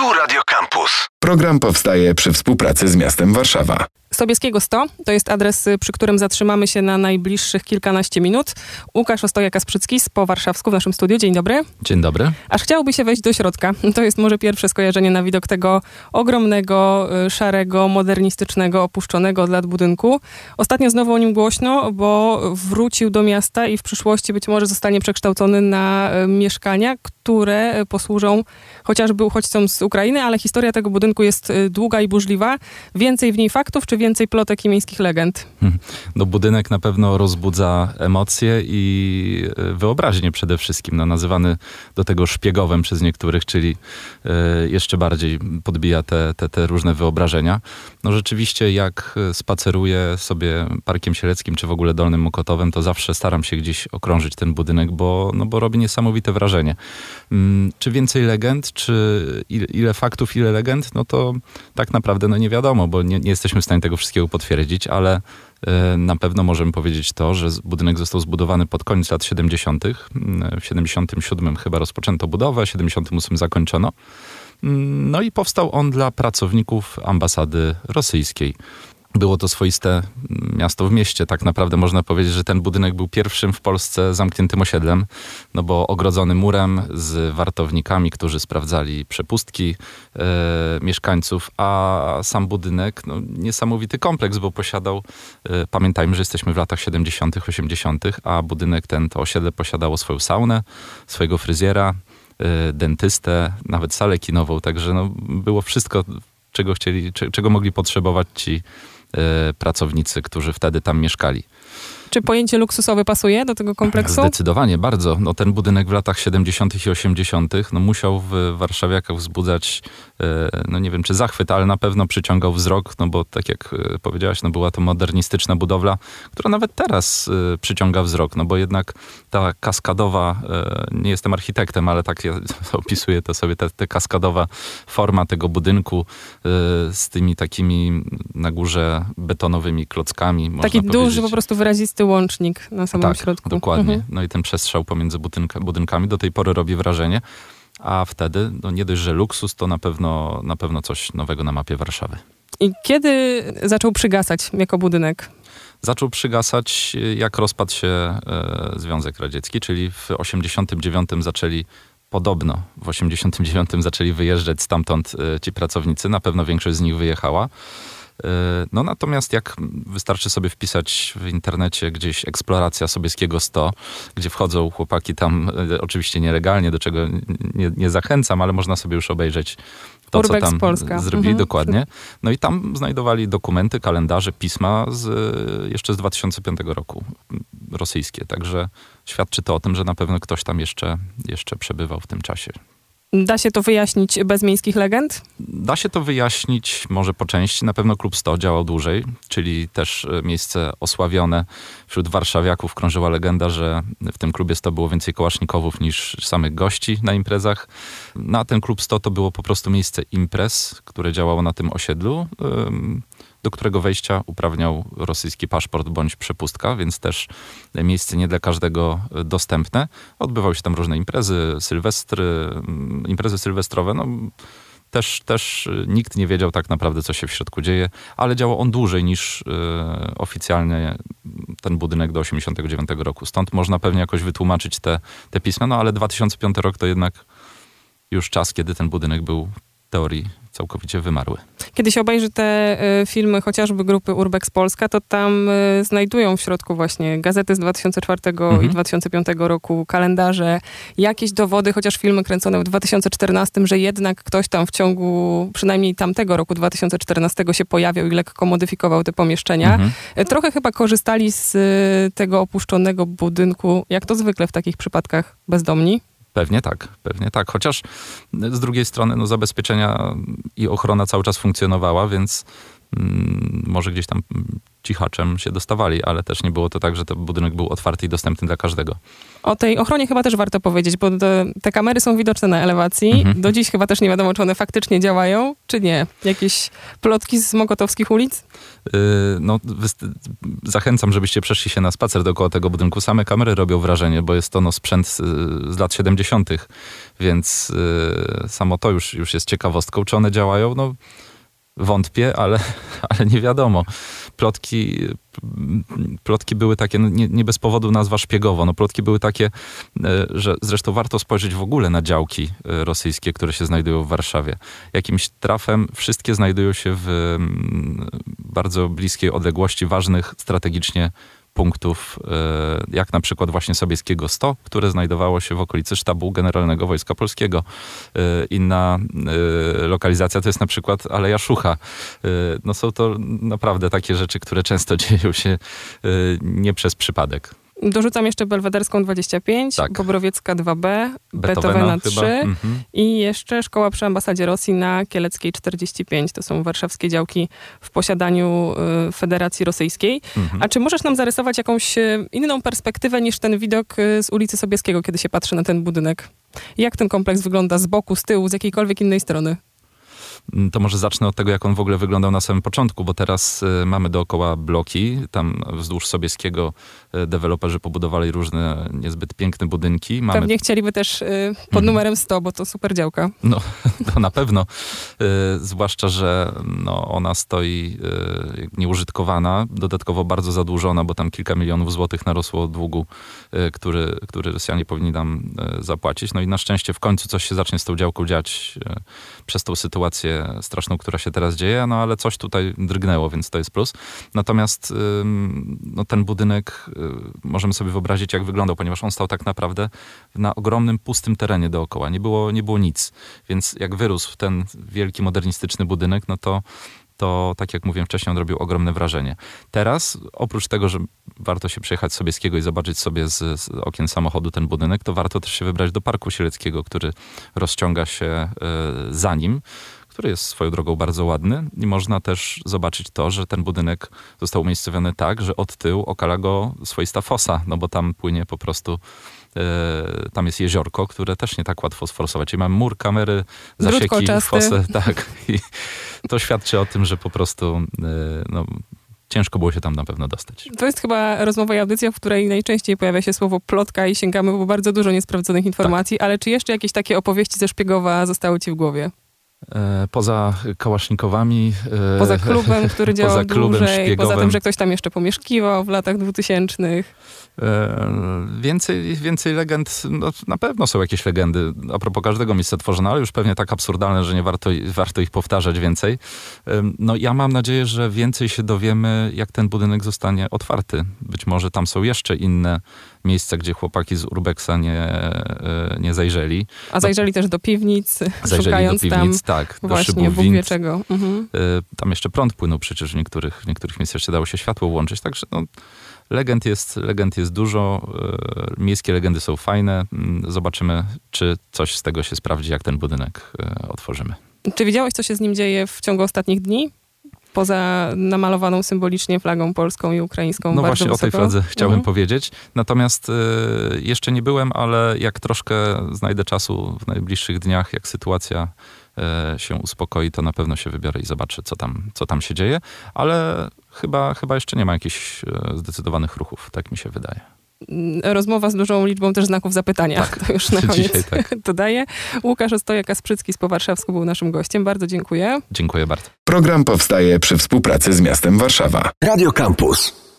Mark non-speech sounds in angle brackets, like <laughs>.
Tu Radio Campus. Program powstaje przy współpracy z miastem Warszawa. Sobieskiego 100 to jest adres, y, przy którym zatrzymamy się na najbliższych kilkanaście minut. Łukasz Ostojak-Kasprzycki po warszawsku w naszym studiu. Dzień dobry. Dzień dobry. Aż chciałoby się wejść do środka. <laughs> To jest może pierwsze skojarzenie na widok tego ogromnego, y, szarego, modernistycznego, opuszczonego od lat budynku. Ostatnio znowu o nim głośno, bo wrócił do miasta i w przyszłości być może zostanie przekształcony na y, mieszkania, które posłużą chociażby uchodźcom z Ukrainy, ale historia tego budynku jest długa i burzliwa. Więcej w niej faktów, czy więcej plotek i miejskich legend? No budynek na pewno rozbudza emocje i e, wyobraźnię przede wszystkim. No, nazywany do tego szpiegowym przez niektórych, czyli e, jeszcze bardziej podbija te, te, te różne wyobrażenia. No rzeczywiście jak spaceruję sobie Parkiem Sieleckim, czy w ogóle Dolnym Mokotowem, to zawsze staram się gdzieś okrążyć ten budynek, bo, no, bo robi niesamowite wrażenie. Mm, czy więcej legend, czy ile, ile faktów, ile legend, no to tak naprawdę no nie wiadomo, bo nie, nie jesteśmy w stanie tego wszystkiego potwierdzić, ale e, na pewno możemy powiedzieć to, że budynek został zbudowany pod koniec lat 70. Mm, w 77 chyba rozpoczęto budowę, w 78 zakończono. Mm, no i powstał on dla pracowników ambasady rosyjskiej. Było to swoiste miasto w mieście. Tak naprawdę można powiedzieć, że ten budynek był pierwszym w Polsce zamkniętym osiedlem, no bo ogrodzony murem z wartownikami, którzy sprawdzali przepustki e, mieszkańców, a sam budynek, no, niesamowity kompleks, bo posiadał, e, pamiętajmy, że jesteśmy w latach 70., 80., a budynek ten, to osiedle posiadało swoją saunę, swojego fryzjera, e, dentystę, nawet salę kinową, także no, było wszystko, czego chcieli, czego mogli potrzebować ci pracownicy, którzy wtedy tam mieszkali. Czy pojęcie luksusowe pasuje do tego kompleksu? Zdecydowanie, bardzo. No, ten budynek w latach 70. i 80. No, musiał w warszawiakach wzbudzać, e, no nie wiem czy zachwyt, ale na pewno przyciągał wzrok, no bo tak jak e, powiedziałaś, no, była to modernistyczna budowla, która nawet teraz e, przyciąga wzrok, no bo jednak ta kaskadowa, nie jestem architektem, ale tak ja <laughs> opisuję to sobie, ta, ta kaskadowa forma tego budynku z tymi takimi na górze betonowymi klockami. Taki duży, po prostu wyrazisty pusty łącznik na samym tak, środku. dokładnie. Mhm. No i ten przestrzał pomiędzy budynka, budynkami do tej pory robi wrażenie. A wtedy, no nie dość, że luksus, to na pewno, na pewno coś nowego na mapie Warszawy. I kiedy zaczął przygasać jako budynek? Zaczął przygasać, jak rozpadł się e, Związek Radziecki, czyli w 89 zaczęli podobno w 89 zaczęli wyjeżdżać stamtąd e, ci pracownicy. Na pewno większość z nich wyjechała. E, no natomiast jak wystarczy sobie wpisać w internecie gdzieś eksploracja Sobieskiego 100, gdzie wchodzą chłopaki tam, e, oczywiście nielegalnie, do czego nie, nie zachęcam, ale można sobie już obejrzeć to, Urbex co tam Polska. zrobili mhm. dokładnie. No i tam znajdowali dokumenty, kalendarze, pisma z, jeszcze z 2005 roku rosyjskie. Także świadczy to o tym, że na pewno ktoś tam jeszcze, jeszcze przebywał w tym czasie. Da się to wyjaśnić bez miejskich legend? Da się to wyjaśnić może po części. Na pewno Klub 100 działał dłużej, czyli też e, miejsce osławione. Wśród warszawiaków krążyła legenda, że w tym klubie 100 było więcej kołasznikowów niż samych gości na imprezach. Na ten Klub 100 to było po prostu miejsce imprez, które działało na tym osiedlu do którego wejścia uprawniał rosyjski paszport bądź przepustka, więc też miejsce nie dla każdego dostępne. Odbywały się tam różne imprezy, sylwestry, mm, imprezy sylwestrowe. No, też, też nikt nie wiedział tak naprawdę, co się w środku dzieje, ale działał on dłużej niż y, oficjalnie ten budynek do 1989 roku. Stąd można pewnie jakoś wytłumaczyć te, te pisma, no ale 2005 rok to jednak już czas, kiedy ten budynek był w teorii całkowicie wymarły. Kiedy się obejrzy te y, filmy chociażby grupy Urbex Polska, to tam y, znajdują w środku właśnie gazety z 2004 mhm. i 2005 roku, kalendarze, jakieś dowody, chociaż filmy kręcone w 2014, że jednak ktoś tam w ciągu przynajmniej tamtego roku 2014 się pojawiał i lekko modyfikował te pomieszczenia. Mhm. Y, trochę chyba korzystali z tego opuszczonego budynku, jak to zwykle w takich przypadkach bezdomni. Pewnie tak, pewnie tak. Chociaż z drugiej strony no, zabezpieczenia i ochrona cały czas funkcjonowała, więc może gdzieś tam cichaczem się dostawali, ale też nie było to tak, że ten budynek był otwarty i dostępny dla każdego. O tej ochronie chyba też warto powiedzieć, bo te, te kamery są widoczne na elewacji. Mhm. Do dziś chyba też nie wiadomo, czy one faktycznie działają, czy nie. Jakieś plotki z mokotowskich ulic? Yy, No, zachęcam, żebyście przeszli się na spacer dookoła tego budynku. Same kamery robią wrażenie, bo jest to no, sprzęt yy, z lat 70., więc yy, samo to już, już jest ciekawostką. Czy one działają? No, wątpię, ale, ale nie wiadomo. Plotki, plotki były takie, no, nie, nie bez powodu nazwa szpiegowo. No, plotki były takie, e, że zresztą warto spojrzeć w ogóle na działki e, rosyjskie, które się znajdują w Warszawie. Jakimś trafem wszystkie znajdują się w mm, bardzo bliskiej odległości ważnych strategicznie punktów, e, jak na przykład właśnie Sobieskiego 100, które znajdowało się w okolicy sztabu Generalnego Wojska Polskiego. E, Inna e, lokalizacja to jest na przykład Aleja Szucha. No są to naprawdę takie rzeczy, które często <laughs> dzieją się nie przez przypadek. Dorzucam jeszcze Belwederską 25, Tak. Bobrowiecka 2B, Beethovena 3 chyba. Mhm. i jeszcze Szkoła przy Ambasadzie Rosji na Kieleckiej 45. To są warszawskie działki w posiadaniu y, Federacji Rosyjskiej. Mhm. A czy możesz nam zarysować jakąś y, inną perspektywę niż ten widok y, z ulicy Sobieskiego, kiedy się patrzy na ten budynek? Jak ten kompleks wygląda z boku, z tyłu, z jakiejkolwiek innej strony? Mm, To może zacznę od tego, jak on w ogóle wyglądał na samym początku, bo teraz y, mamy dookoła bloki. Tam wzdłuż Sobieskiego y, deweloperzy pobudowali różne niezbyt piękne budynki. Mamy Pewnie chcieliby też y, pod Mhm. numerem 100, bo to super działka. No, <laughs> to na pewno. Zwłaszcza, że no, ona stoi nieużytkowana, dodatkowo bardzo zadłużona, bo tam kilka milionów złotych narosło długu, który, który Rosjanie powinni nam zapłacić. No i na szczęście w końcu coś się zacznie z tą działką dziać przez tą sytuację straszną, która się teraz dzieje, no ale coś tutaj drgnęło, więc to jest plus. Natomiast no, ten budynek y, możemy sobie wyobrazić, jak wyglądał, ponieważ on stał tak naprawdę na ogromnym, pustym terenie dookoła. Nie było, nie było nic. Więc jak wyrósł ten wielki, modernistyczny budynek, no to, to tak jak mówiłem wcześniej, on robił ogromne wrażenie. Teraz, oprócz tego, że warto się przejechać Sobieskiego i zobaczyć sobie z, z okien samochodu ten budynek, to warto też się wybrać do Parku Sieleckiego, który rozciąga się y, za nim który jest swoją drogą bardzo ładny i można też zobaczyć to, że ten budynek został umiejscowiony tak, że od tyłu okala go swoista fosa, no bo tam płynie po prostu e, tam jest jeziorko, które też nie tak łatwo sforsować. Czyli mamy mur, kamery, zasieki, fosę, <laughs> tak. I to świadczy o tym, że po prostu e, no, ciężko było się tam na pewno dostać. To jest chyba rozmowa i audycja, w której najczęściej pojawia się słowo plotka i sięgamy po bardzo dużo niesprawdzonych informacji, ale czy jeszcze jakieś takie opowieści ze Szpiegowa zostały ci w głowie? E, Poza kałasznikowami. e, Poza klubem, który <laughs> działał poza klubem dłużej, poza szpiegowym. tym, że ktoś tam jeszcze pomieszkiwał w latach dwutysięcznych. E, Więcej, więcej legend, no, na pewno są jakieś legendy a propos każdego miejsca tworzone, ale już pewnie tak absurdalne, że nie warto, warto ich powtarzać więcej. No ja mam nadzieję, że więcej się dowiemy, jak ten budynek zostanie otwarty. Być może tam są jeszcze inne miejsca, gdzie chłopaki z Urbexa nie, nie zajrzeli. A zajrzeli też do piwnic, szukając do piwnic, tak, do właśnie szybów Bóg wind. czego. Mhm. E, Tam jeszcze prąd płynął przecież w niektórych, w niektórych miejscach jeszcze dało się światło włączyć, także no, legend, jest, legend jest dużo, e, miejskie legendy są fajne. Mm, Zobaczymy, czy coś z tego się sprawdzi, jak ten budynek e, otworzymy. Czy widziałeś, co się z nim dzieje w ciągu ostatnich dni? Poza namalowaną symbolicznie flagą polską i ukraińską No właśnie o tej wysoko? fladze chciałem Mhm. powiedzieć. Natomiast e, jeszcze nie byłem, ale jak troszkę znajdę czasu w najbliższych dniach, jak sytuacja się uspokoi, to na pewno się wybiorę i zobaczę, co tam, co tam się dzieje. Ale chyba, chyba jeszcze nie ma jakichś e, zdecydowanych ruchów, tak mi się wydaje. Rozmowa z dużą liczbą też znaków zapytania. Tak. <laughs> To już na <laughs> koniec tak. <laughs> dodaję. Łukasz Ostojak-Kasprzycki z Po Warszawsku był naszym gościem. Bardzo dziękuję. Dziękuję bardzo. Program powstaje przy współpracy z miastem Warszawa. Radio Campus.